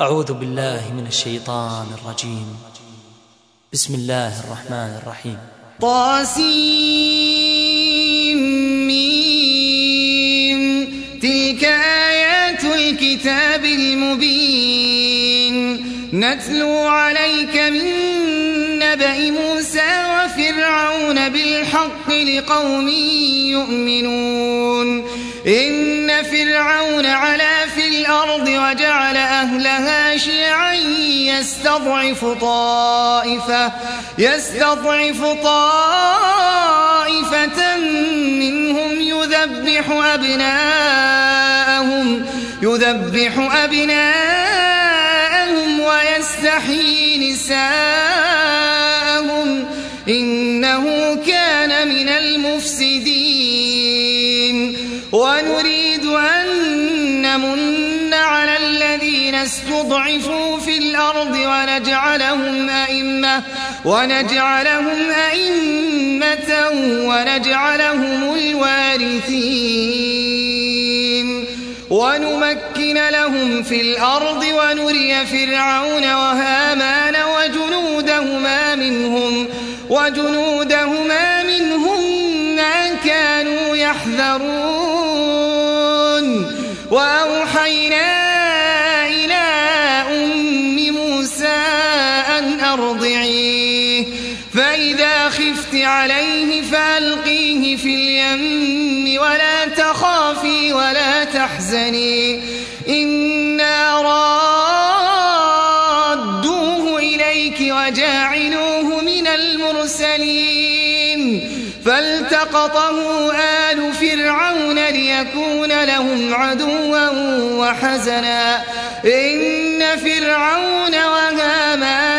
أعوذ بالله من الشيطان الرجيم. بسم الله الرحمن الرحيم. طاسيم تلك آيات الكتاب المبين. نتلو عليك من نبأ موسى وفرعون بالحق لقوم يؤمنون. إن فرعون علا في الأرض وجعل أهلها شيعا يستضعف طائفة يستضعف طائفة منهم يذبح أبناءهم يذبح أبناءهم ويستحيي نساءهم إنه كان من المفسدين. ونريد أن نمن استضعفوا في الأرض ونجعلهم أئمة ونجعلهم أئمة ونجعلهم الوارثين. ونمكن لهم في الأرض ونري فرعون وهامان وجنودهما منهم وجنودهما منهم ما كانوا يحذرون. اليم ولا تخافي ولا تحزني. إنا رادوه إليك وجاعلوه من المرسلين. فالتقطه آل فرعون ليكون لهم عدوا وحزنا. إن فرعون وهامان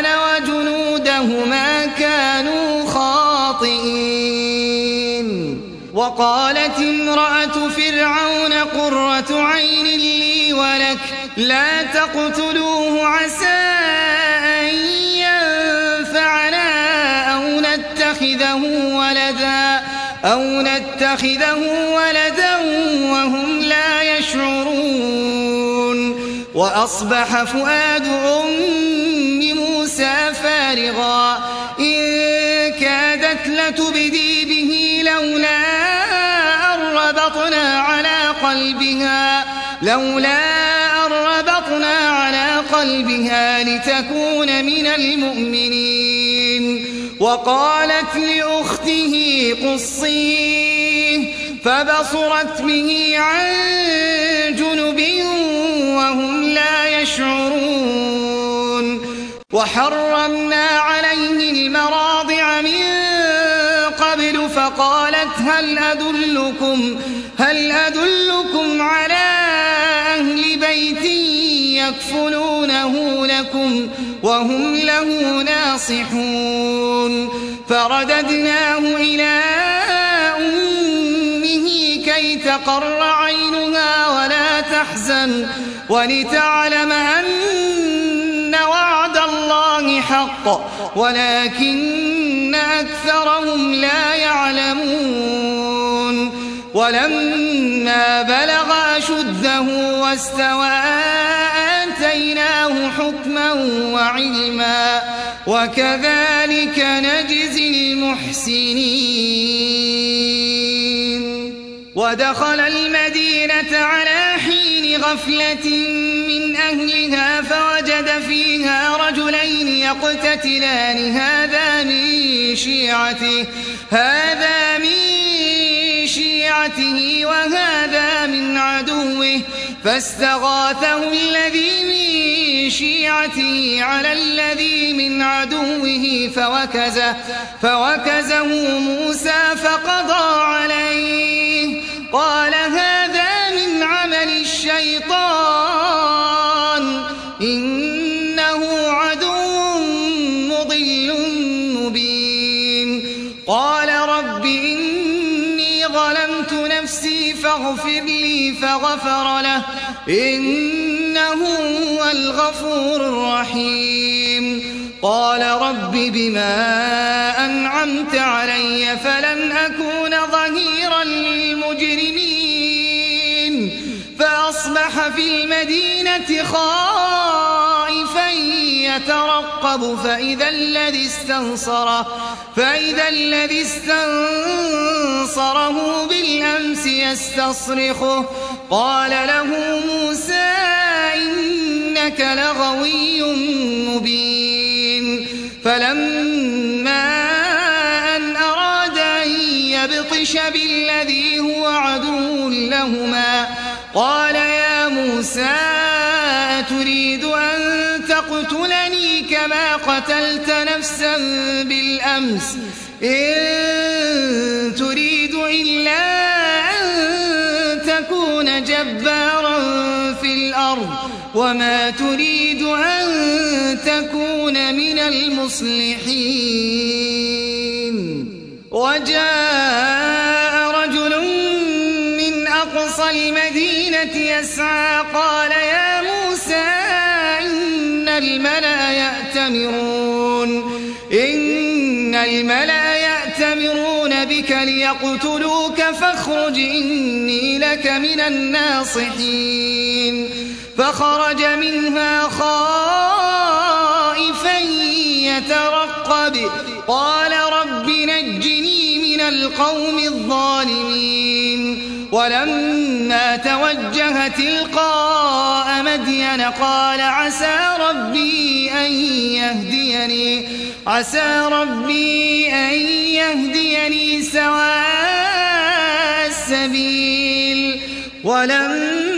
وقالت امرأة فرعون قرة عين لي ولك لا تقتلوه عسى أن ينفعنا أو نتخذه ولدا أو نتخذه ولدا وهم لا يشعرون. وأصبح فؤاد أم موسى فارغا إن كادت لتبدي به لولا قلبها لولا ربطنا على قلبها لتكون من المؤمنين. وقالت لأخته قصيه فبصرت به عن جنب وهم لا يشعرون. وحرمنا عليه المراضع من قبل فقالت هل أدلكم هل أدلكم يكفلونه لكم وهم له ناصحون فرددناه إلى أمه كي تقر عينها ولا تحزن ولتعلم أن وعد الله حق ولكن أكثرهم لا يعلمون ولما بلغ أشده واستوى آتيناه حكما وعلما وكذلك نجزي المحسنين. ودخل المدينة على حين غفلة من أهلها فوجد فيها رجلين يقتتلان. هذا من شيعته. هذا من شيعته وهذا من عدوه فاستغاثه الذي من شيعته على الذي من عدوه فوكزه فوكزه موسى فقضى عليه. قال هذا من عمل الشيطان إنه فاغفر لي فغفر له. إنه هو الغفور الرحيم. قال رب بما أنعمت علي فلن أكون ظهيرا للمجرمين. فأصبح في المدينة خائفا يترقب فإذا الذي استنصره فإذا الذي استنصره بالأمس يستصرخه. قال له موسى إنك لغوي مبين. فلما أن أراد أن يبطش بالذي هو عدو لهما قال يا موسى قتلت نفسا بالأمس إن تريد إلا أن تكون جبارا في الأرض وما تريد أن تكون من المصلحين. وجاء رجل من أقصى المدينة يسعى قال يا موسى إن الملأ يأتمرون. إن الملأ يأتمرون بك ليقتلوك فاخرج إني لك من الناصحين. فخرج منها خائفا يترقب. قال رب نجني من القوم الظالمين. ولما توجه تلقاء مدين قال عسى ربي أن يهديني. عسى ربي أن يهديني سواء السبيل. ولما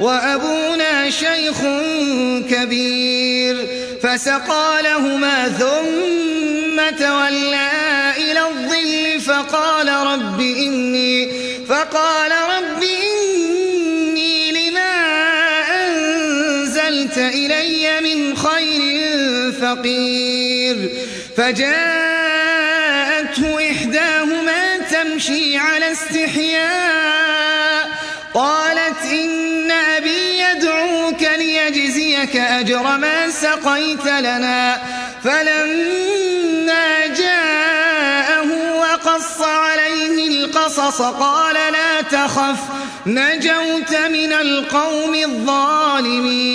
وأبونا شيخ كبير فسقى لهما ثم تولى إلى الظل فقال رب إني فقال رب إني لما أنزلت إلي من خير فقير فجاءته إحداهما تمشي على استحياء ليجزيك أجر ما سقيت لنا. فلما جاءه وقص عليه القصص قال لا تخف نجوت من القوم الظالمين.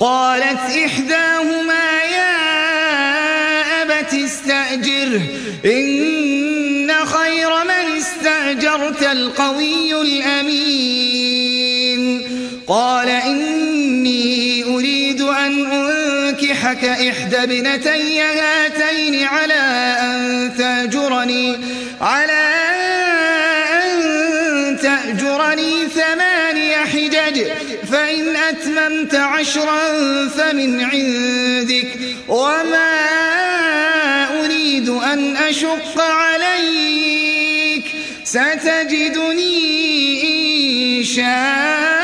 قالت إحداهما يا أبت استأجره إن خير من استأجرت القوي الأمين. قال أريد أن أنكحك إحدى ابنتي هاتين على أن تأجرني على أن تأجرني ثماني حجج فإن أتممت عشرا فمن عندك وما أريد أن أشق عليك ستجدني إن شاء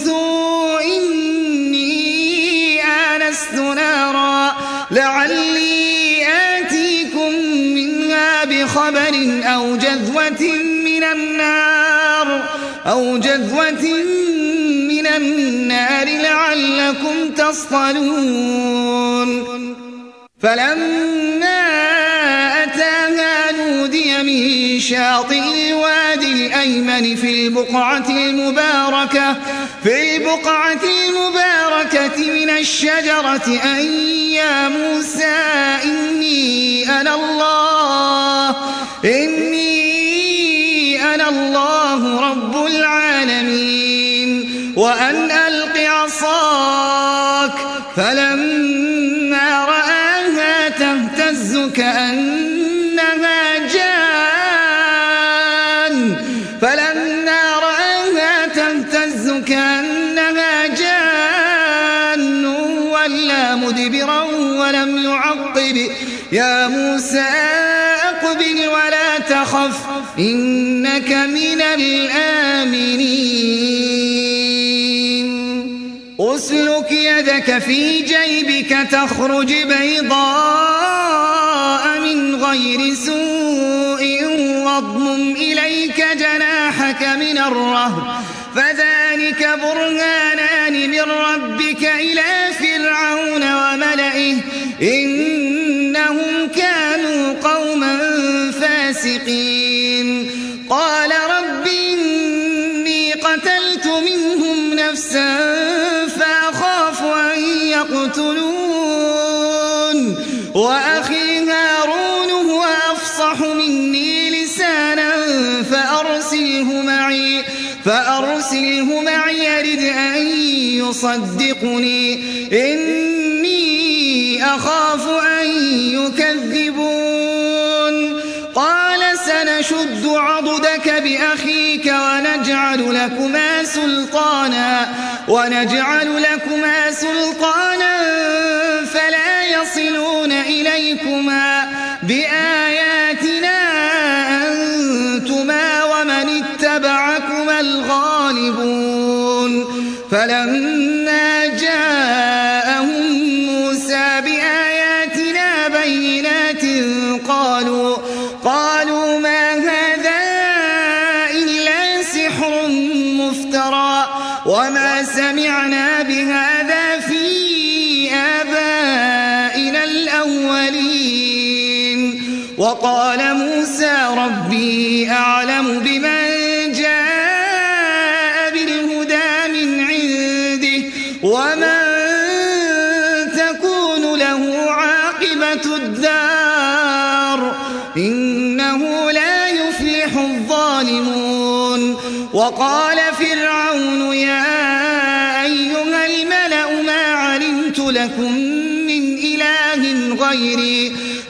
لعلي آتيكم منها بخبر أو جذوة من النار أو جذوة من النار لعلكم تصطلون. فلما من شاطئ الوادي الأيمن في البقعة المباركة في البقعة المباركة من الشجرة أن يا موسى إني أنا الله إني أنا الله رب العالمين وأن ألق عصاك فلما يا موسى أقبل ولا تخف إنك من الآمنين. أسلك يدك في جيبك تخرج بيضاء من غير سوء واضمم إليك جناحك من الرهب. فذلك برهانان من ربك إلى فأرسله معي يرد أن يصدقني. إني أخاف أن يكذبون. قال سنشد عضدك بأخيك ونجعل لكما سلطانا. ونجعل لكما سلطانا. فلما جاءهم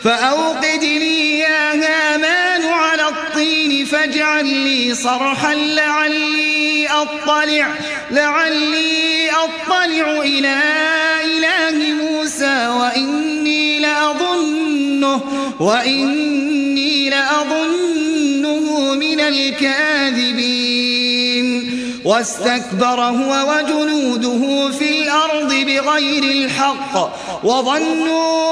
فأوقد لي يا هامان على الطين فاجعل لي صرحا لعلي أطلع لعلي أطلع إلى إله موسى وإني لأظنه وإني لأظنه من الكاذبين. واستكبر هو وجنوده في الأرض بغير الحق وظنوا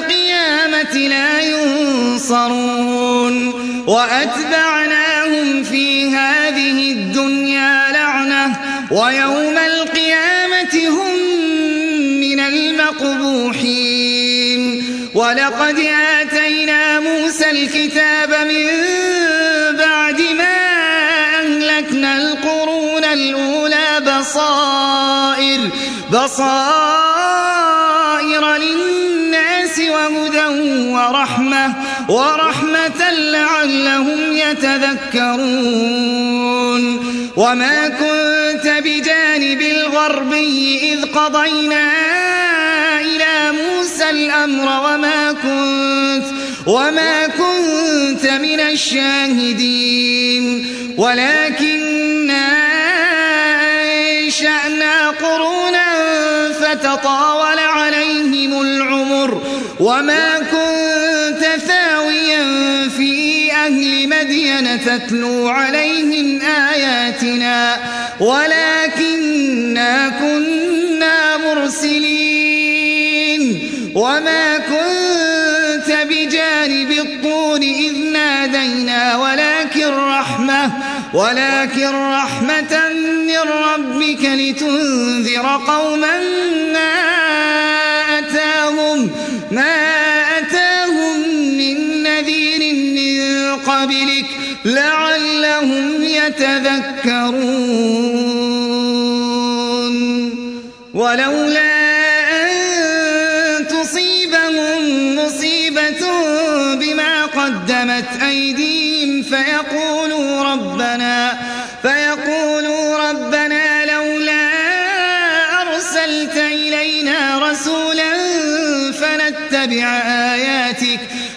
لا ينصرون. وأتبعناهم في هذه الدنيا لعنة ويوم القيامة هم من المقبوحين. ولقد آتينا موسى الكتاب من بعد ما أهلكنا القرون الأولى بصائر بصائر ورحمة ورحمة لعلهم يتذكرون. وما كنت بجانب الغربي إذ قضينا إلى موسى الأمر وما كنت وما كنت من الشاهدين. ولكننا أنشأنا قرونا فتطاول عليهم العمر وما كنت ثاويا في أهل مدين تتلو عليهم آياتنا ولكننا كنا مرسلين وما كنت بجانب الطور إذ نادينا ولكن رحمة ولكن رحمة لتنذر قوما ما أتاهم ما أتاهم من نذير من قبلك لعلهم يتذكرون. ولولا أن تصيبهم مصيبة بما قدمت فيقولوا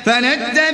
آياتك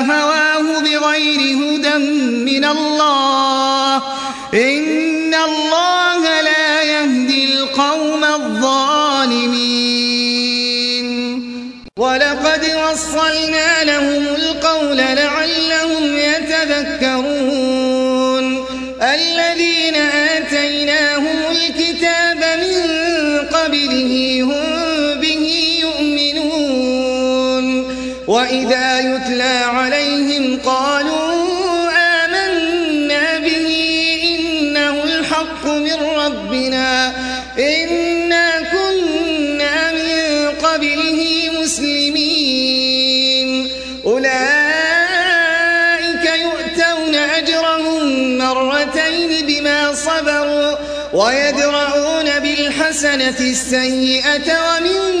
وإذا يتلى عليهم قالوا آمنا به إنه الحق من ربنا إنا كنا من قبله مسلمين. أولئك يؤتون أجرهم مرتين بما صبروا ويدرؤون بالحسنة السيئة ومما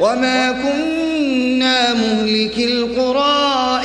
وما كنا مهلك القرى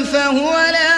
فهو لاقيه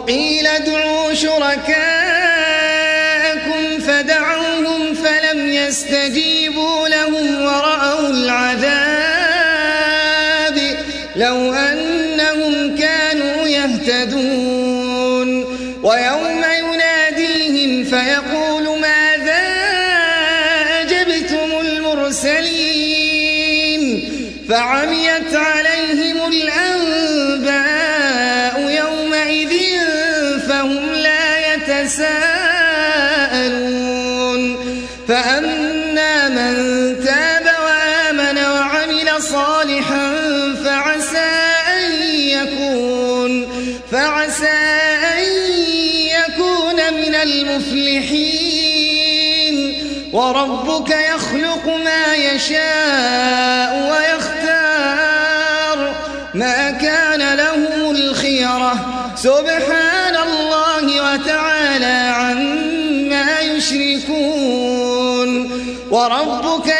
وقيل ادعوا شركاءكم فعسى أن يكون من المفلحين. وربك يخلق ما يشاء ويختار. ما كان لهم الخيرة. سبحان الله وتعالى عما يشركون. وربك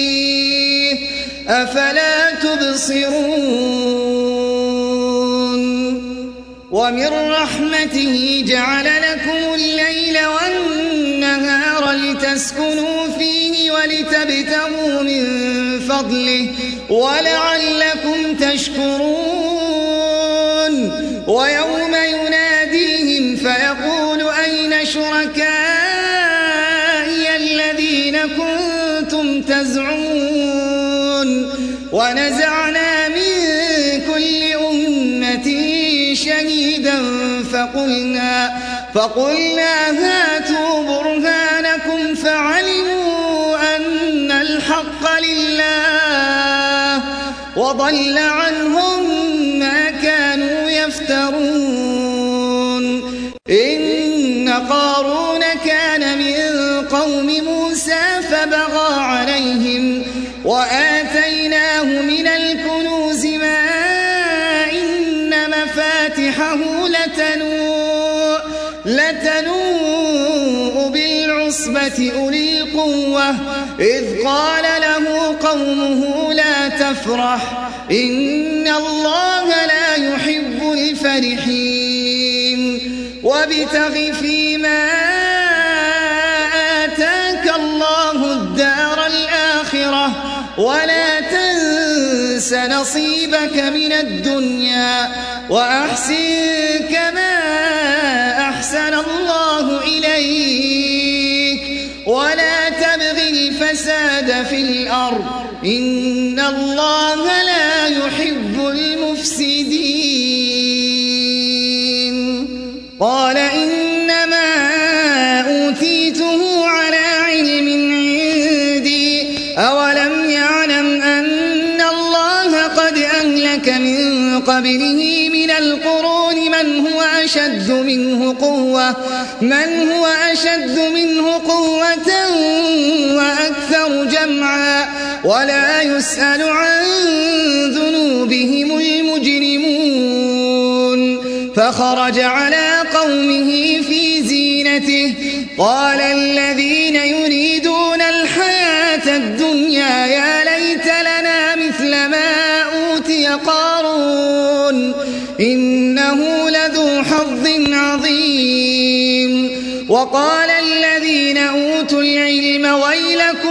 أفلا تبصرون ومن رحمته جعل لكم الليل والنهار لتسكنوا فيه ولتبتغوا من فضله ولعلكم تشكرون ويوم ونزعنا من كل أمة شهيدا فقلنا فقلنا هاتوا برهانكم فعلموا أن الحق لله وضل عنهم إذ قال له قومه لا تفرح إن الله لا يحب الفرحين. وابتغ فيما آتاك الله الدار الآخرة ولا تنس نصيبك من الدنيا وأحسن كما أحسن الله إليك. الفساد في الأرض. إن الله لا يحب المفسدين. قال إنما أوتيته على علم عندي. أولم يعلم أن الله قد أهلك من قبله من القرون من هو أشد منه قوة. من هو أشد منه قوة ولا يسأل عن ذنوبهم المجرمون. فخرج على قومه في زينته. قال الذين يريدون الحياة الدنيا يا ليت لنا مثل ما أوتي قارون. إنه لذو حظ عظيم. وقال الذين أوتوا العلم ويلكم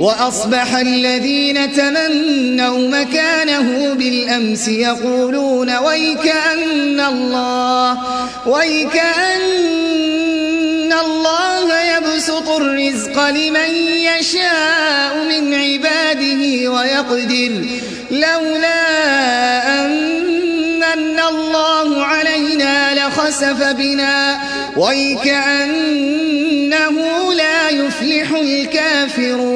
وأصبح الذين تمنوا مكانه بالأمس يقولون ويكأن الله ويكأن الله يبسط الرزق لمن يشاء من عباده ويقدر. لولا أن الله علينا لخسف بنا. ويكأنه لا يفلح الكافرون.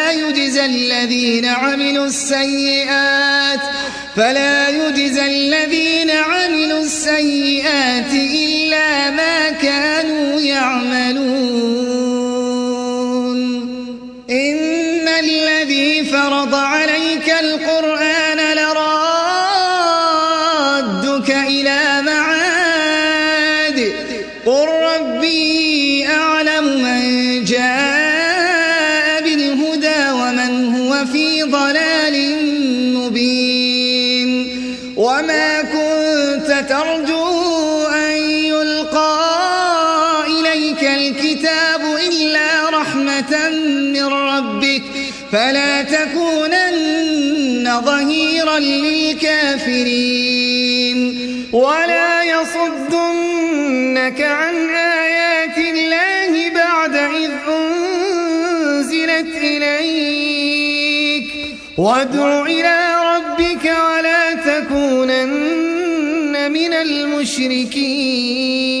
الذين عملوا السيئات فلا يجزى الذين عملوا السيئات إليك الكتاب إلا رحمة من ربك فلا تكونن ظهيرا للكافرين. ولا يصدنك عن آيات الله بعد إذ أنزلت إليك. وادع إلى ربك ولا تكونن من المشركين.